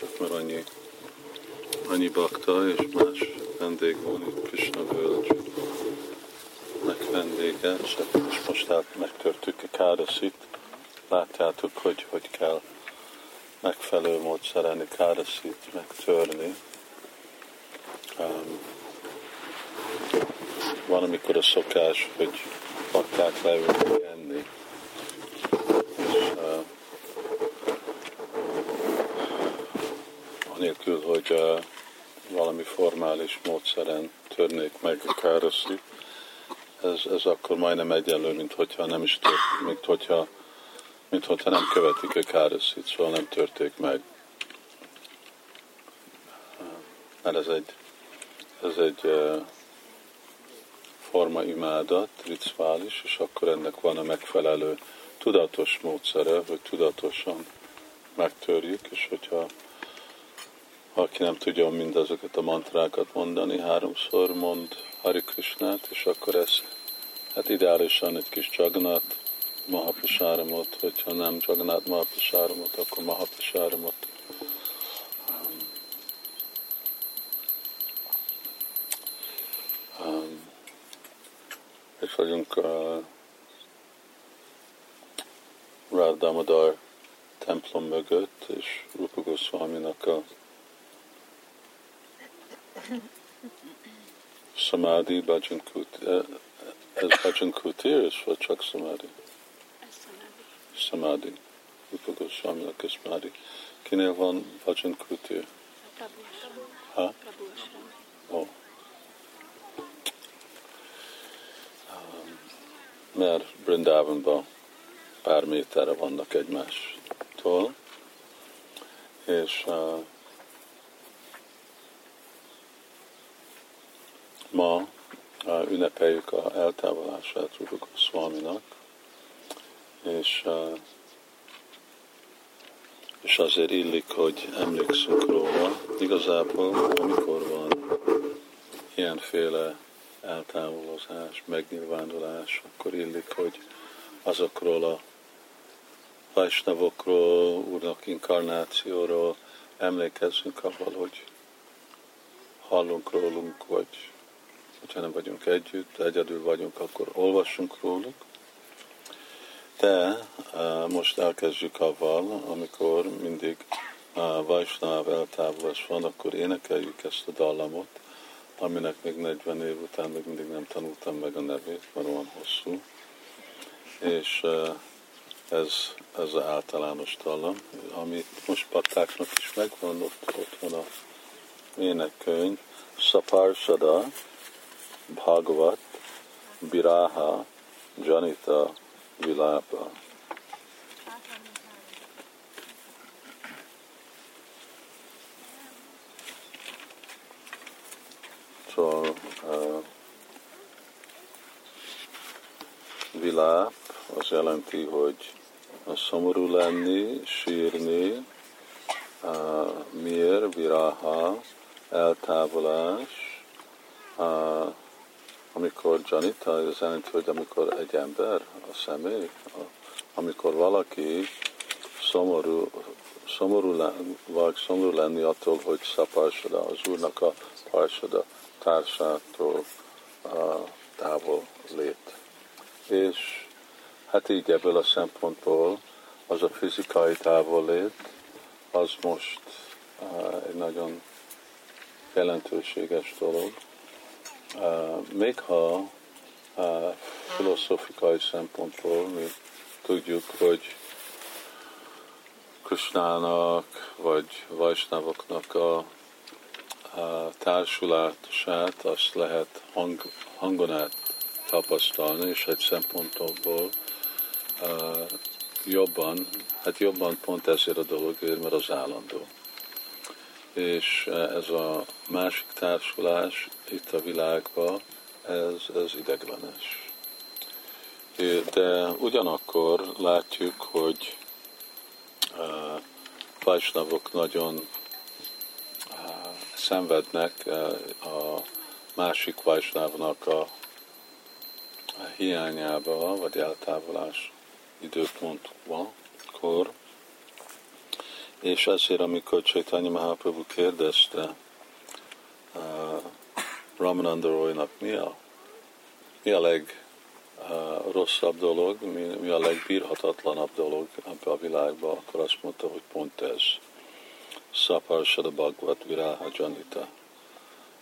csak mert annyi, annyi bakta és más vendég van itt Krishna völgynek vendége, és most át megtörtük a káraszit. Látjátok, hogy hogy kell megfelelő módszeren káraszit megtörni. Um, van, amikor a szokás, hogy bakták leülni enni. És, uh, anélkül, hogy uh, valami formális módszeren törnék meg a káraszit, ez, ez akkor majdnem egyenlő, mint hogyha nem is tört, mint hogyha, mint hogyha nem követik a káraszit, szóval nem törték meg. Mert ez egy, ez egy forma imádat, rituális, és akkor ennek van a megfelelő tudatos módszere, hogy tudatosan megtörjük, és hogyha aki nem tudja mindazokat a mantrákat mondani, háromszor mond Hari Krishnát, és akkor ez hát ideálisan egy kis Jagnat Mahaprasáramot, hogyha nem Jagnat Mahaprasáramot, akkor Mahaprasáramot. Um, um, és vagyunk a Radhamadar templom mögött, és Rupa Goswami-nak a Samadhi Bhajan Kutir. Ez Bhajan Kutir, vagy csak Samadhi? Samadhi. Rupa Goswami-nak a Samadhi. Kinél van Bhajan Kutir? Ha? Oh. mert Brindavanban pár méterre vannak egymástól, és uh, ma ünnepeljük a eltávolását Rupa Swaminak, és, és azért illik, hogy emlékszünk róla. Igazából, amikor van ilyenféle eltávolozás, megnyilvánulás, akkor illik, hogy azokról a Vajsnavokról, Úrnak inkarnációról emlékezzünk avval, hogy hallunk rólunk, vagy hogyha nem vagyunk együtt, egyedül vagyunk, akkor olvassunk róluk. De most elkezdjük avval, amikor mindig a Vajsnáv eltávolás van, akkor énekeljük ezt a dallamot, aminek még 40 év után még mindig nem tanultam meg a nevét, mert olyan hosszú. És ez, ez az általános dallam, ami most pattáknak is megvan, ott, ott van a énekkönyv, Sada, Bhagavat, Biraha, Janita, Vilapa. Szóval uh, viláp az jelenti, hogy szomorú lenni, sírni, uh, miért, viraha, eltávolás, uh, amikor Janita, az jelenti, hogy amikor egy ember, a személy, a, amikor valaki szomorú, szomorú, vagy szomorú lenni attól, hogy szaparsada, az úrnak a parsada, társától távol lét. És hát így ebből a szempontból az a fizikai távollét, az most uh, egy nagyon jelentőséges dolog. Uh, még ha uh, filozofikai szempontból mi tudjuk, hogy Krishnának vagy Vajsnavoknak a a társulását azt lehet hang, hangon át tapasztalni, és egy szempontból uh, jobban, hát jobban pont ezért a dologért, mert az állandó. És ez a másik társulás itt a világban, ez, ez ideglenes. De ugyanakkor látjuk, hogy uh, Vajsnavok nagyon szenvednek eh, a másik vajsnávnak a hiányába, vagy eltávolás időpontban, kor, És ezért, amikor Chaitanya Mahaprabhu kérdezte uh, Ramananda Roynak, mi a, mi a legrosszabb uh, dolog, mi, mi a legbírhatatlanabb dolog ebbe a világban, akkor azt mondta, hogy pont ez. Saparsada Bhagavad Viraha Janita.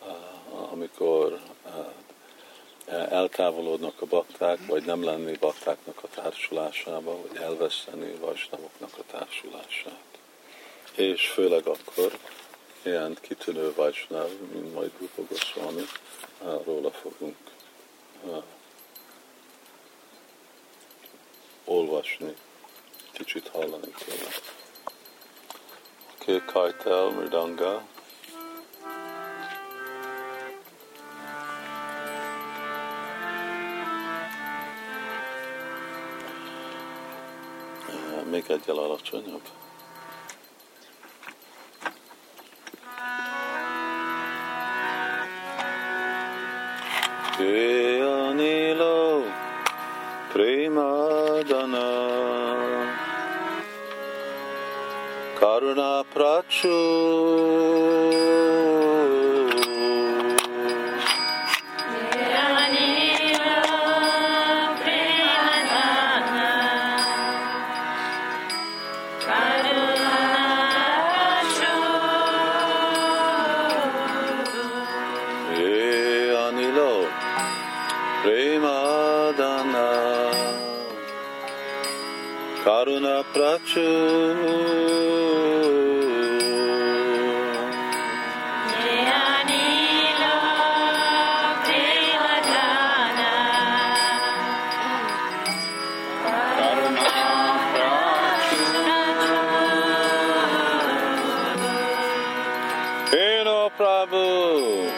Uh, amikor uh, eltávolodnak a bakták, vagy nem lenni baktáknak a társulásába, vagy elveszteni vasnavoknak a társulását. És főleg akkor ilyen kitűnő vajsnáv, mint majd Rupa Goswami, róla fogunk olvasni, kicsit hallani tőle. Oké, Kajtel, Mridanga, még egyel alacsonyabb. Prabhu,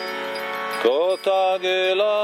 Kota Gela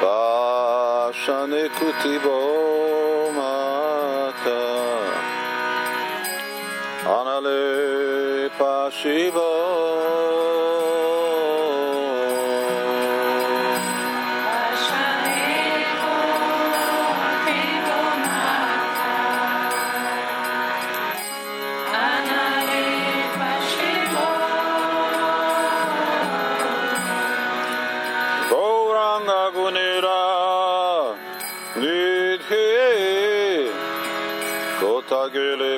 Vashane kutibo mata. Anale pashibo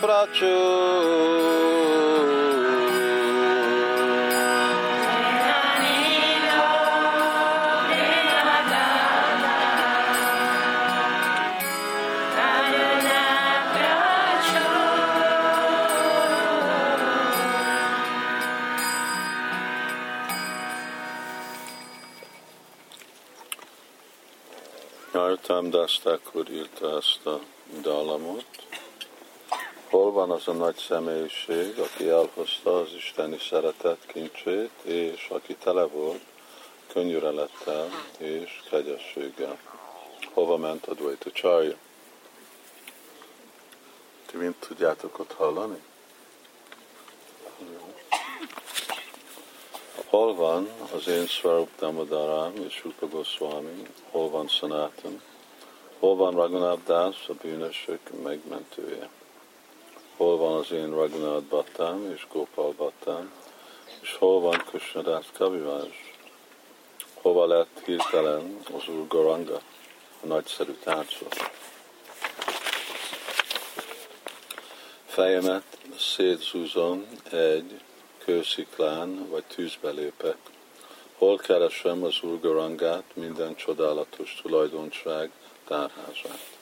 Prachu Artam Dastakor írta ezt a dallamot. Hol van az a nagy személyiség, aki elhozta az isteni szeretet kincsét, és aki tele volt könnyűrelettel és kegyességgel? Hova ment a Dvaita Csarja? Ti mind tudjátok ott hallani? Hol van az én Svarup Damadaram és Rupa Goswami? Hol van Sanatan? Hol van Raghunath Das, a bűnösök megmentője? Hol van az én Raghunath Bhattam és Gopal Bhattam? És hol van Krishnadas Kavivaj? Hova lett hirtelen az Úr Goranga, a nagyszerű táncos? Fejemet szétzúzom egy kősziklán vagy tűzbe lépek. Hol keresem az Úr Gorangát, minden csodálatos tulajdonság tárházát.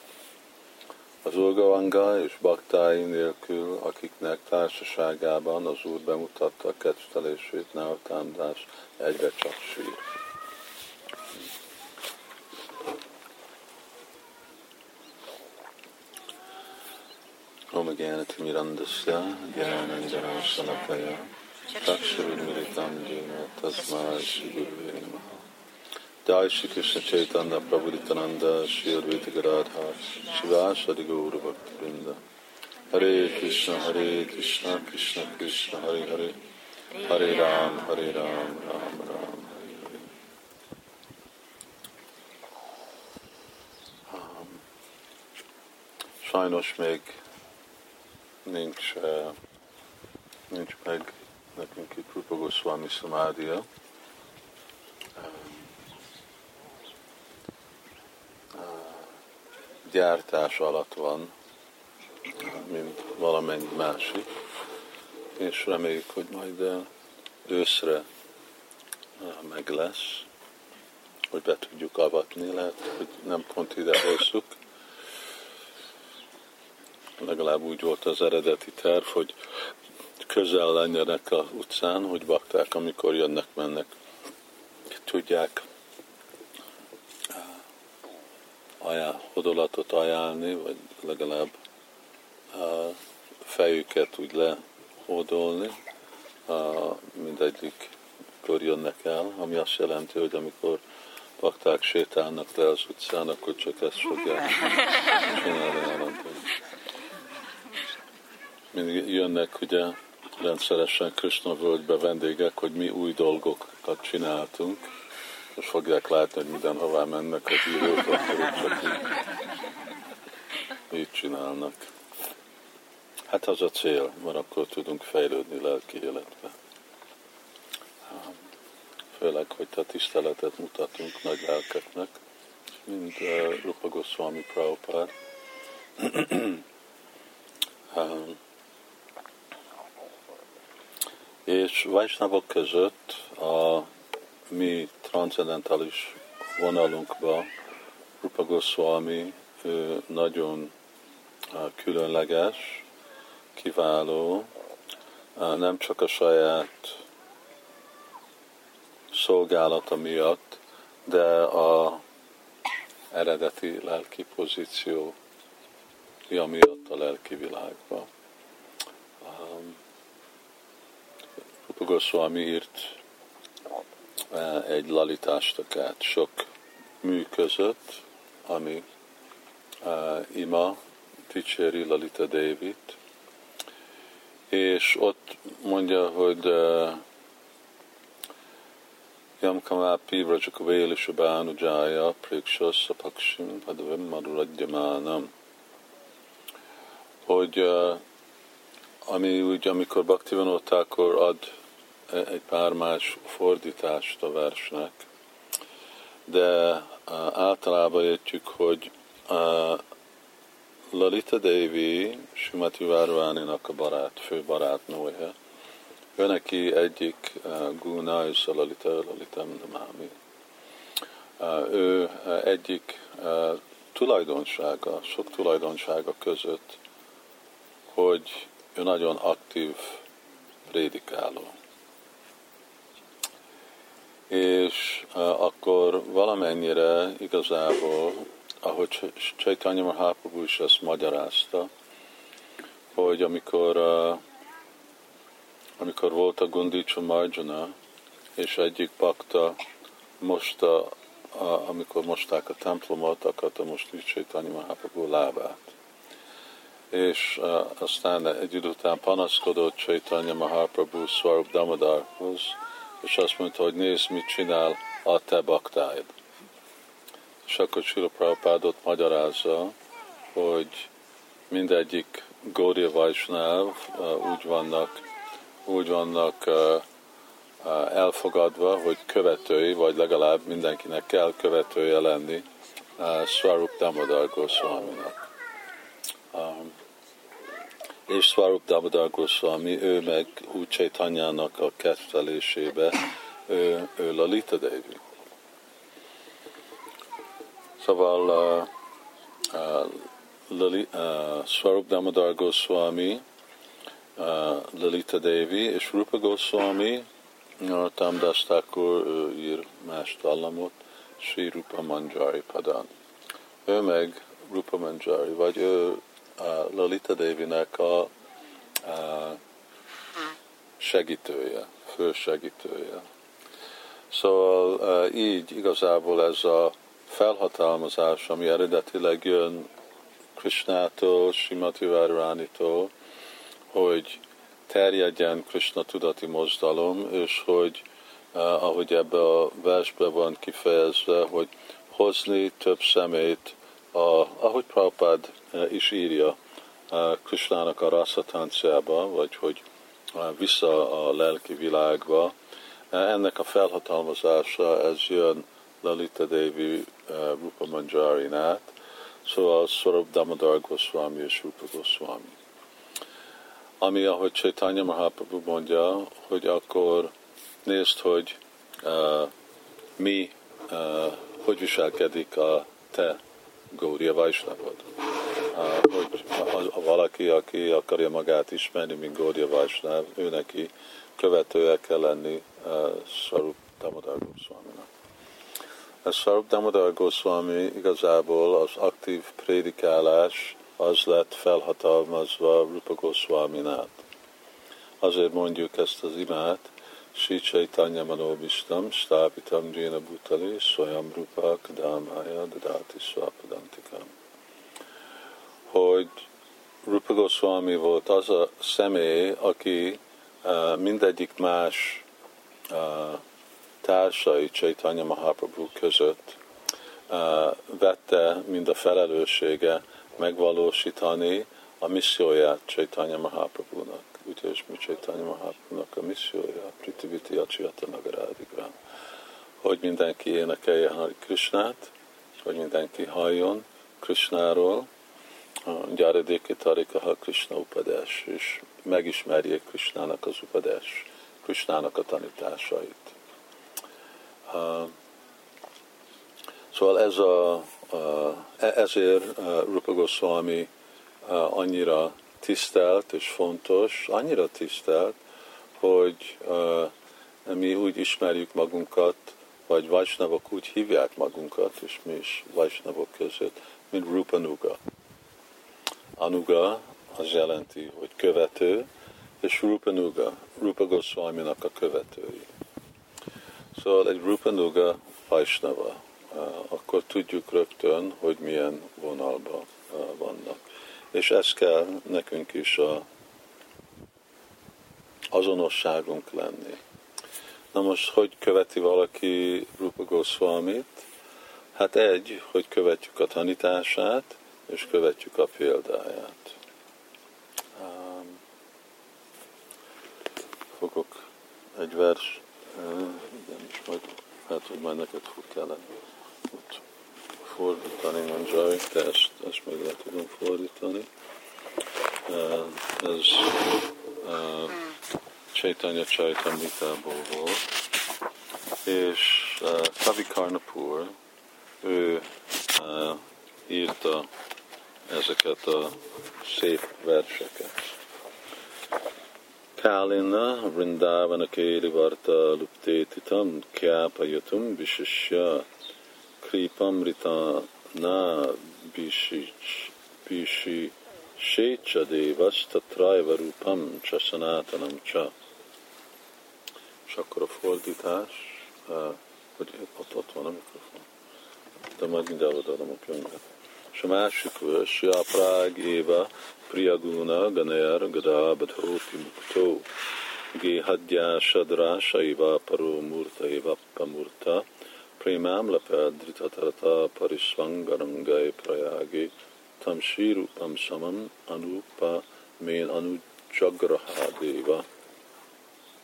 Az Úr Goranga és baktái nélkül, akiknek társaságában az Úr bemutatta a kedvtelését, támadás egyre csak sír. Om Gyanatimirandasya Gyanananjanashanakaya Takshurmiritam Jena Tasma Shri Gurve Namaha Jai Shri Krishna Chaitanya Prabhu Nityananda Shri Advaita Gadadha Shiva Shri Gaura Bhakti Vrinda. Hare Krishna Hare Krishna Krishna Krishna Hare Hare. Hare Ram Hare Ram Ram Ram Hare Um, Sajnos még nincs, uh, nincs meg nekünk itt Rupa Goswami Samádia. Um, uh, gyártás alatt van, mint valamennyi másik, és reméljük, hogy majd őszre uh, meg lesz, hogy be tudjuk avatni, lehet, hogy nem pont ide hozzuk, legalább úgy volt az eredeti terv, hogy közel lenjenek a utcán, hogy bakták, amikor jönnek, mennek, tudják ajánl, hodolatot ajánlni, vagy legalább a fejüket úgy lehódolni, mindegyik mikor jönnek el, ami azt jelenti, hogy amikor bakták sétálnak le az utcán, akkor csak ezt fogják csinálni, mindig jönnek ugye rendszeresen Krishna völgybe vendégek, hogy mi új dolgokat csináltunk, és fogják látni, hogy mindenhová mennek a hírók, akkor csak így, így csinálnak. Hát az a cél, mert akkor tudunk fejlődni lelki életbe. főleg, hogy a tiszteletet mutatunk nagy lelkeknek, mint uh, Rupa Goswami Prabhupád. um, és Vajsnavok között a mi transzendentális vonalunkba Rupa Goswami ő nagyon különleges, kiváló, nem csak a saját szolgálata miatt, de a eredeti lelki pozíció miatt a lelki világban. Rupa Goswami írt egy lalitástakát sok mű között, ami uh, ima dicséri Lalita David, és ott mondja, hogy uh, Yam Kamapi Vrajakaveli Shabánujaya Prikshasa Pakshim Padavim Maduradjamanam hogy uh, ami úgy, amikor Bhaktivinoda akkor ad egy pár más fordítást a versnek, de általában értjük, hogy Lalita Devi Simati Várváninak a barát, fő barátnője. Ő neki egyik uh, guna, és a Lalita, Lalita. Uh, ő egyik uh, tulajdonsága, sok tulajdonsága között, hogy ő nagyon aktív prédikáló. És akkor valamennyire igazából ahogy Chaitanya Mahaprabhu is ezt magyarázta, hogy amikor, amikor volt a Gundicsa Marjana, és egyik pakta mosta, amikor mosták a templomot, akarta most Chaitanya Mahaprabhu lábát. És aztán egy idő után panaszkodott Chaitanya Mahaprabhu Swarup Damodarhoz, és azt mondta, hogy nézd, mit csinál a te baktáid és akkor Sila Prabhupádot magyarázza, hogy mindegyik Gaudiya Vajsnáv uh, úgy vannak, úgy vannak uh, uh, elfogadva, hogy követői, vagy legalább mindenkinek kell követője lenni Swarup Damodar Goswami-nak. Um, és Swarup Damodar Goswami, ő meg úgy Chaitanyának a kettelésébe, ő, ő Lalita Devi. Szóval uh, uh, Lali, uh, Swarup Damodar Goswami, uh, Lalita Devi és Rupa Goswami, uh, Tamdas uh, ír más dallamot, Sri Rupa Manjari Padan. Ő meg Rupa Manjari, vagy ő Lalita Devinek a uh, segítője, fő segítője. Szóval uh, így igazából ez a felhatalmazás, ami eredetileg jön Krishnától, Simati Várvánitól, hogy terjedjen Krishna tudati mozdalom, és hogy uh, ahogy ebbe a versbe van kifejezve, hogy hozni több szemét, a, ahogy Prabhupád is írja, uh, Krishnának a rasszatánciába, vagy hogy uh, vissza a lelki világba. Ennek a felhatalmazása, ez jön Lalita Devi Rupa Manjari-nát, szóval Swarup Damodar Goswami és Rupa Goswami. Ami, ahogy Chaitanya Mahaprabhu mondja, hogy akkor nézd, hogy uh, mi, uh, hogy viselkedik a te Gaudiya Vaisnavod. Hogy a, a valaki, aki akarja magát ismerni, mint Gaudiya Vaisnav, ő neki követője kell lenni uh, Swarup Damodar Goswami-nak. A Sarup Damodar Goswami igazából az aktív prédikálás az lett felhatalmazva Rupa Goswami-nát. Azért mondjuk ezt az imát, Sri Chaitanya Manobistam, Stápitam Jena Bhutali, Swayam Rupa Kadamaya Dadati Swapadantikam. Hogy Rupa Goswami volt az a személy, aki uh, mindegyik más társai Chaitanya Mahaprabhu között vette mind a felelőssége megvalósítani a misszióját Chaitanya Mahaprabhu-nak. úgyhogy Micsaitanya Mahaprabhunak a missziója, Pritiviti Acsiyata Nagarádigram, hogy mindenki énekelje Hari Krishnát, hogy mindenki halljon Krishnáról, Gyaradéki Tarika Krishna Upadás, és megismerjék Krishnának az upadás, Krishnának a tanításait. Szóval ez a, e, ezért Rupa Goswami annyira tisztelt és fontos, annyira tisztelt, hogy mi úgy ismerjük magunkat, vagy Vajsnavok úgy hívják magunkat, és mi is Vajsnavok között, mint Rupanuga. Anuga az jelenti, hogy követő, és Rupanuga, Rupa Goswami-nak a követői. Szóval egy Rupanuga Vajsnava, akkor tudjuk rögtön, hogy milyen vonalban vannak. És ez kell nekünk is a azonosságunk lenni. Na most, hogy követi valaki Rupa Goswamit? Hát egy, hogy követjük a tanítását, és követjük a példáját. Fogok egy vers, igen, is majd, hát, hogy majd neked fog kellene ott fordítani, mondja, de ezt, ezt még le tudom fordítani. Ez Chaitanya Chaitamritából volt, és Kavi Karnapur, ő írta ezeket a szép verseket. Kálina Vrindavana Kéli Varta Luptétitam Kjápajatum Visisya Kripamrita Na Bisi Sécsa Dévas Tatrajva Rupam Csasanátanam Csa. És akkor a fordítás, hogy ott, ott van a mikrofon. De majd mind eladom a könyvet. És a másik vers, Prág Éva Priyaguna Ganayar Gada Badhopi Mukto Géhadjá Sadrása Iva Paro Murta Iva Pamurta Prémám Lepedritatarata Parisvangaram Gai Prayagi Tam Shirupam Samam Anupa Mén Anu Jagrahadeva